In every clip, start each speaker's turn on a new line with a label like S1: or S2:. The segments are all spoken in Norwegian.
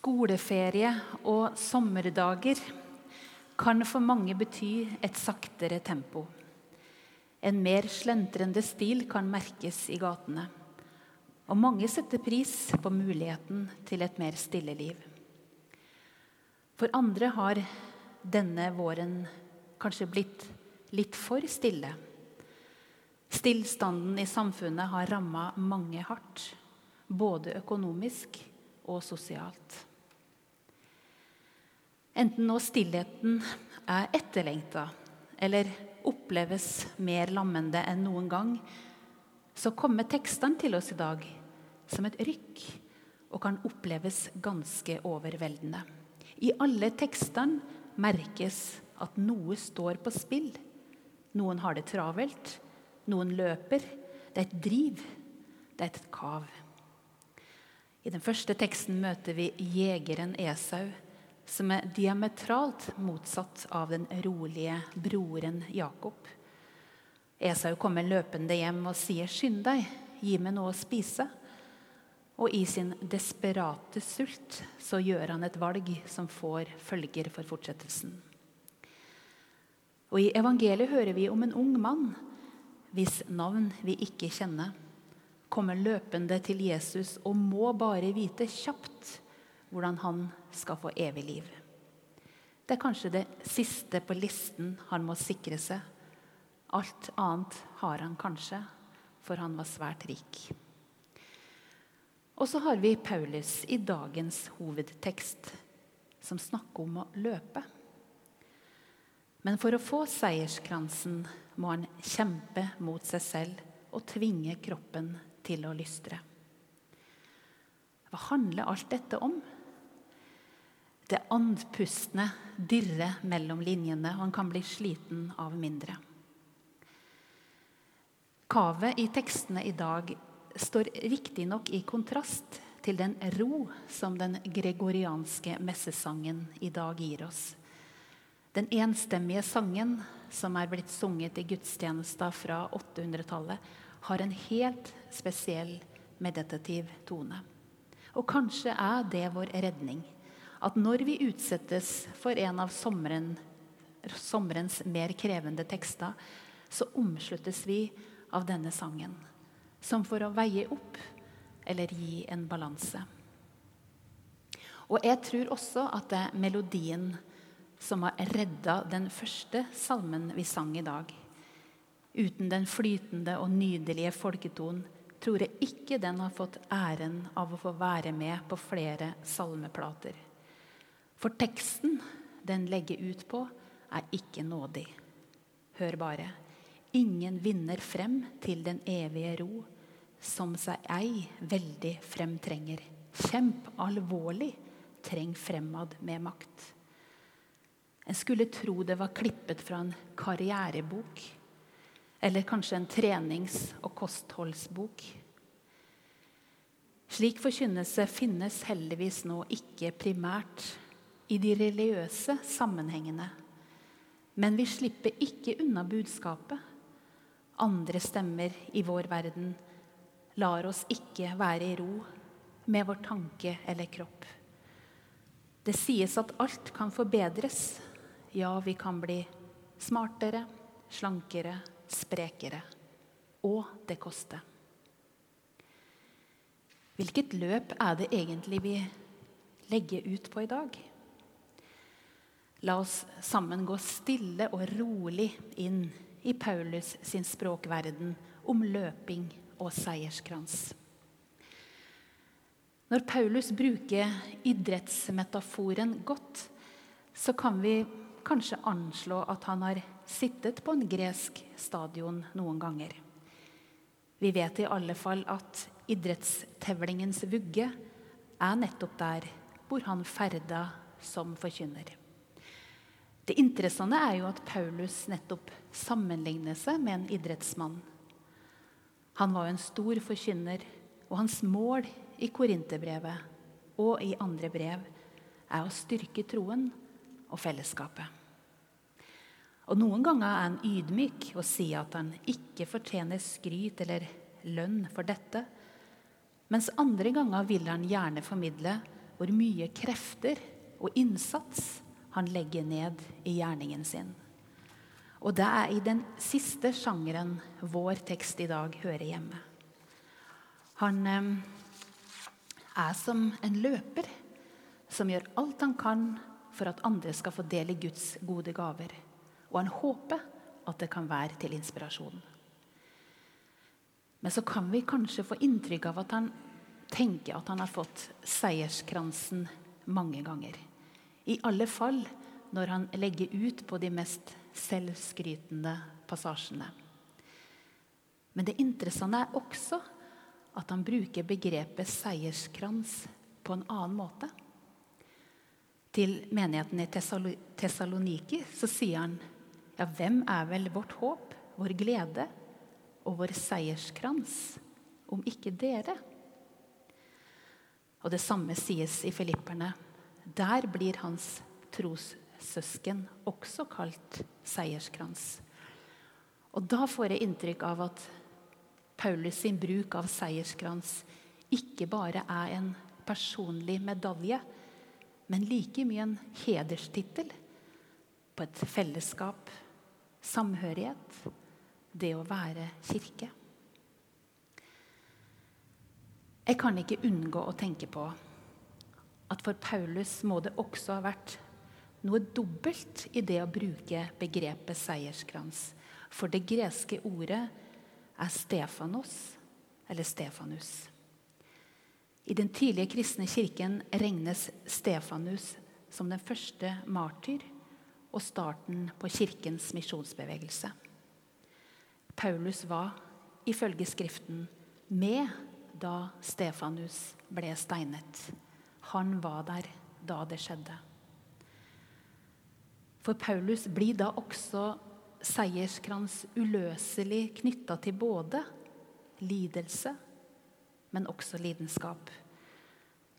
S1: Skoleferie og sommerdager kan for mange bety et saktere tempo. En mer slentrende stil kan merkes i gatene. Og mange setter pris på muligheten til et mer stille liv. For andre har denne våren kanskje blitt litt for stille. Stillstanden i samfunnet har ramma mange hardt, både økonomisk og sosialt. Enten nå stillheten er etterlengta eller oppleves mer lammende enn noen gang, så kommer tekstene til oss i dag som et rykk og kan oppleves ganske overveldende. I alle tekstene merkes at noe står på spill. Noen har det travelt, noen løper. Det er et driv, det er et kav. I den første teksten møter vi jegeren Esau, som er diametralt motsatt av den rolige broren Jakob. Esau kommer løpende hjem og sier, 'Skynd deg, gi meg noe å spise.' Og i sin desperate sult så gjør han et valg som får følger for fortsettelsen. Og I evangeliet hører vi om en ung mann hvis navn vi ikke kjenner kommer løpende til Jesus og må bare vite kjapt hvordan han skal få evig liv. Det er kanskje det siste på listen han må sikre seg. Alt annet har han kanskje, for han var svært rik. Og så har vi Paulus i dagens hovedtekst, som snakker om å løpe. Men for å få seierskransen må han kjempe mot seg selv og tvinge kroppen til å lystre. Hva handler alt dette om? Det andpustne dirrer mellom linjene, han kan bli sliten av mindre. Kavet i tekstene i dag står riktignok i kontrast til den ro som den gregorianske messesangen i dag gir oss. Den enstemmige sangen som er blitt sunget i gudstjenester fra 800-tallet, har en helt spesiell meditativ tone. Og kanskje er det vår redning. At når vi utsettes for en av sommeren, sommerens mer krevende tekster, så omsluttes vi av denne sangen. Som for å veie opp eller gi en balanse. Og jeg tror også at det er melodien som har redda den første salmen vi sang i dag. Uten den flytende og nydelige folketonen tror jeg ikke den har fått æren av å få være med på flere salmeplater. For teksten den legger ut på, er ikke nådig. Hør bare. Ingen vinner frem til den evige ro, som seg ei veldig fremtrenger. Kjemp alvorlig, treng fremad med makt. En skulle tro det var klippet fra en karrierebok eller kanskje en trenings- og kostholdsbok. Slik forkynnelse finnes heldigvis nå ikke primært i de religiøse sammenhengene. Men vi slipper ikke unna budskapet. Andre stemmer i vår verden lar oss ikke være i ro med vår tanke eller kropp. Det sies at alt kan forbedres. Ja, vi kan bli smartere, slankere, sprekere. Og det koster. Hvilket løp er det egentlig vi legger ut på i dag? La oss sammen gå stille og rolig inn i Paulus sin språkverden om løping og seierskrans. Når Paulus bruker idrettsmetaforen godt, så kan vi kanskje anslå at han har sittet på en gresk stadion noen ganger. Vi vet i alle fall at idrettstevlingens vugge er nettopp der hvor han ferda som forkynner. Det interessante er jo at Paulus nettopp sammenligner seg med en idrettsmann. Han var jo en stor forkynner, og hans mål i Korinterbrevet og i andre brev er å styrke troen og fellesskapet. Og Noen ganger er han ydmyk og sier at han ikke fortjener skryt eller lønn for dette. Mens andre ganger vil han gjerne formidle hvor mye krefter og innsats han legger ned i gjerningen sin. Og det er i den siste sjangeren vår tekst i dag hører hjemme. Han eh, er som en løper som gjør alt han kan for at andre skal få del i Guds gode gaver. Og han håper at det kan være til inspirasjon. Men så kan vi kanskje få inntrykk av at han tenker at han har fått seierskransen mange ganger. I alle fall når han legger ut på de mest selvskrytende passasjene. Men det interessante er også at han bruker begrepet seierskrans på en annen måte. Til menigheten i Tessaloniki så sier han ja, hvem er vel vårt håp, vår glede og vår seierskrans, om ikke dere? Og det samme sies i Filipperne. Der blir hans trossøsken også kalt seierskrans. Og da får jeg inntrykk av at Paulus sin bruk av seierskrans ikke bare er en personlig medalje, men like mye en hederstittel på et fellesskap, samhørighet, det å være kirke. Jeg kan ikke unngå å tenke på at for Paulus må det også ha vært noe dobbelt i det å bruke begrepet seierskrans. For det greske ordet er Stefanos, eller Stefanus. I den tidlige kristne kirken regnes Stefanus som den første martyr og starten på kirkens misjonsbevegelse. Paulus var, ifølge Skriften, med da Stefanus ble steinet. Han var der da det skjedde. For Paulus blir da også seierskrans uløselig knytta til både lidelse, men også lidenskap.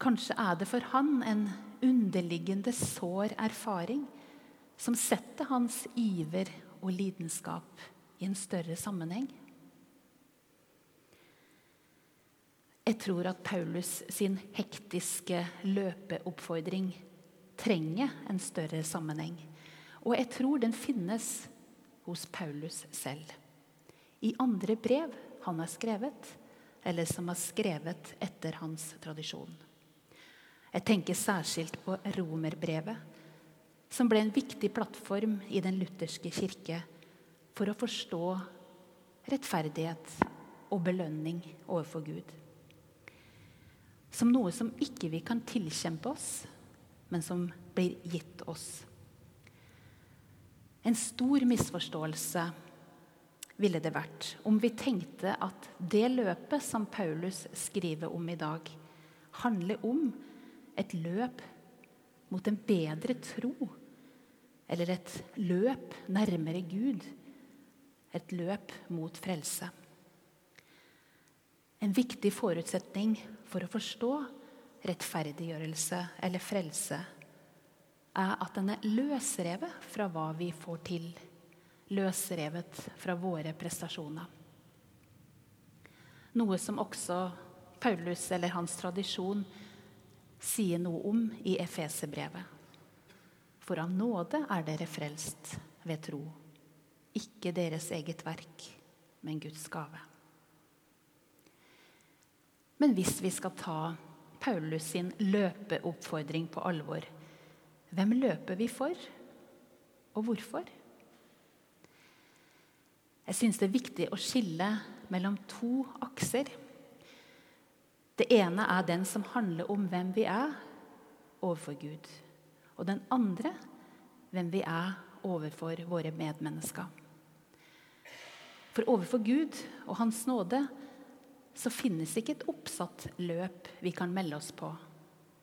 S1: Kanskje er det for han en underliggende sår erfaring som setter hans iver og lidenskap i en større sammenheng. Jeg tror at Paulus sin hektiske løpeoppfordring trenger en større sammenheng. Og jeg tror den finnes hos Paulus selv. I andre brev han har skrevet, eller som er skrevet etter hans tradisjon. Jeg tenker særskilt på romerbrevet, som ble en viktig plattform i den lutherske kirke for å forstå rettferdighet og belønning overfor Gud som noe som ikke vi kan tilkjempe oss, men som blir gitt oss. En stor misforståelse ville det vært om vi tenkte at det løpet som Paulus skriver om i dag, handler om et løp mot en bedre tro, eller et løp nærmere Gud, et løp mot frelse. En viktig forutsetning for å forstå rettferdiggjørelse eller frelse er at den er løsrevet fra hva vi får til. Løsrevet fra våre prestasjoner. Noe som også Paulus eller hans tradisjon sier noe om i Efeserbrevet. For av nåde er dere frelst ved tro. Ikke deres eget verk, men Guds gave. Men hvis vi skal ta Paulus sin løpeoppfordring på alvor, hvem løper vi for, og hvorfor? Jeg syns det er viktig å skille mellom to akser. Det ene er den som handler om hvem vi er overfor Gud. Og den andre hvem vi er overfor våre medmennesker. For overfor Gud og Hans nåde så finnes ikke et oppsatt løp vi kan melde oss på.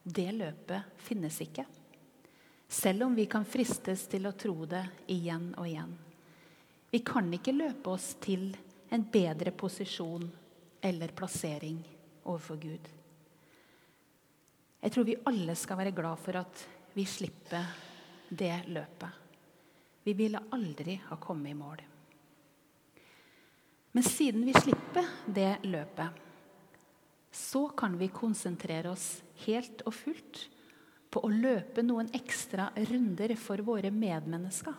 S1: Det løpet finnes ikke. Selv om vi kan fristes til å tro det igjen og igjen. Vi kan ikke løpe oss til en bedre posisjon eller plassering overfor Gud. Jeg tror vi alle skal være glad for at vi slipper det løpet. Vi ville aldri ha kommet i mål. Men siden vi slipper det løpet, så kan vi konsentrere oss helt og fullt på å løpe noen ekstra runder for våre medmennesker.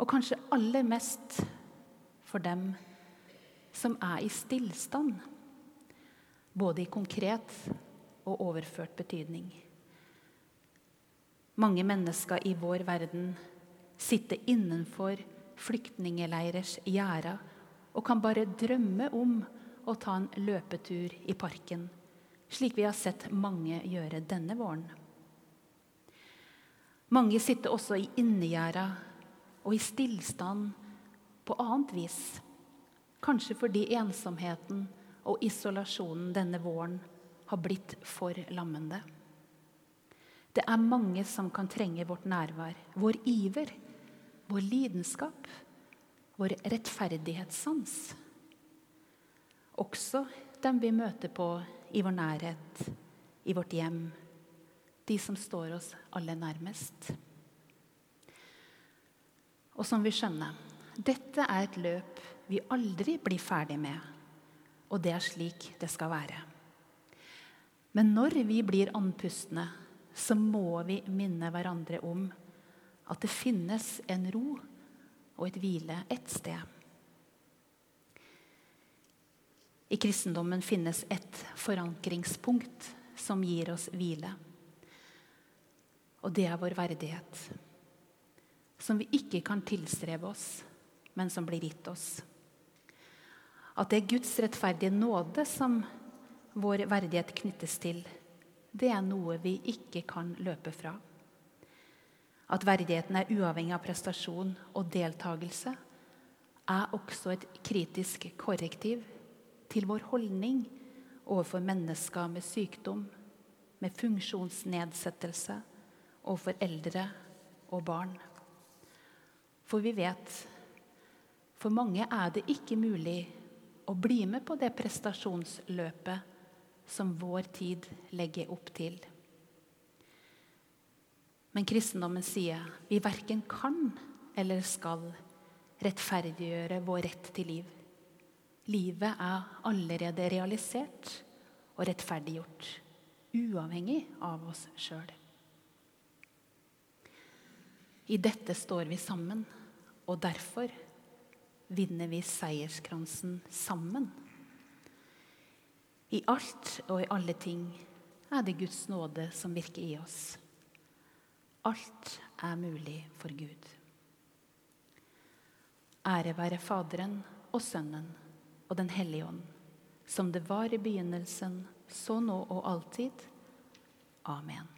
S1: Og kanskje aller mest for dem som er i stillstand, både i konkret og overført betydning. Mange mennesker i vår verden sitter innenfor flyktningeleirers gjerder og kan bare drømme om å ta en løpetur i parken, slik vi har sett mange gjøre denne våren. Mange sitter også i innegjerda og i stillstand på annet vis. Kanskje fordi ensomheten og isolasjonen denne våren har blitt for lammende. Det er mange som kan trenge vårt nærvær, vår iver, vår lidenskap, vår rettferdighetssans. Også dem vi møter på i vår nærhet, i vårt hjem, de som står oss aller nærmest. Og som vi skjønner, dette er et løp vi aldri blir ferdig med. Og det er slik det skal være. Men når vi blir andpustne, så må vi minne hverandre om at det finnes en ro og et hvile et sted. I kristendommen finnes et forankringspunkt som gir oss hvile. Og det er vår verdighet. Som vi ikke kan tilstrebe oss, men som blir gitt oss. At det er Guds rettferdige nåde som vår verdighet knyttes til, det er noe vi ikke kan løpe fra. At verdigheten er uavhengig av prestasjon og deltakelse, er også et kritisk korrektiv til vår holdning overfor mennesker med sykdom, med funksjonsnedsettelse, overfor eldre og barn. For vi vet for mange er det ikke mulig å bli med på det prestasjonsløpet som vår tid legger opp til. Men kristendommen sier vi verken kan eller skal rettferdiggjøre vår rett til liv. Livet er allerede realisert og rettferdiggjort, uavhengig av oss sjøl. I dette står vi sammen, og derfor vinner vi seierskransen sammen. I alt og i alle ting er det Guds nåde som virker i oss. Alt er mulig for Gud. Ære være Faderen og Sønnen og Den hellige ånd, som det var i begynnelsen, så nå og alltid. Amen.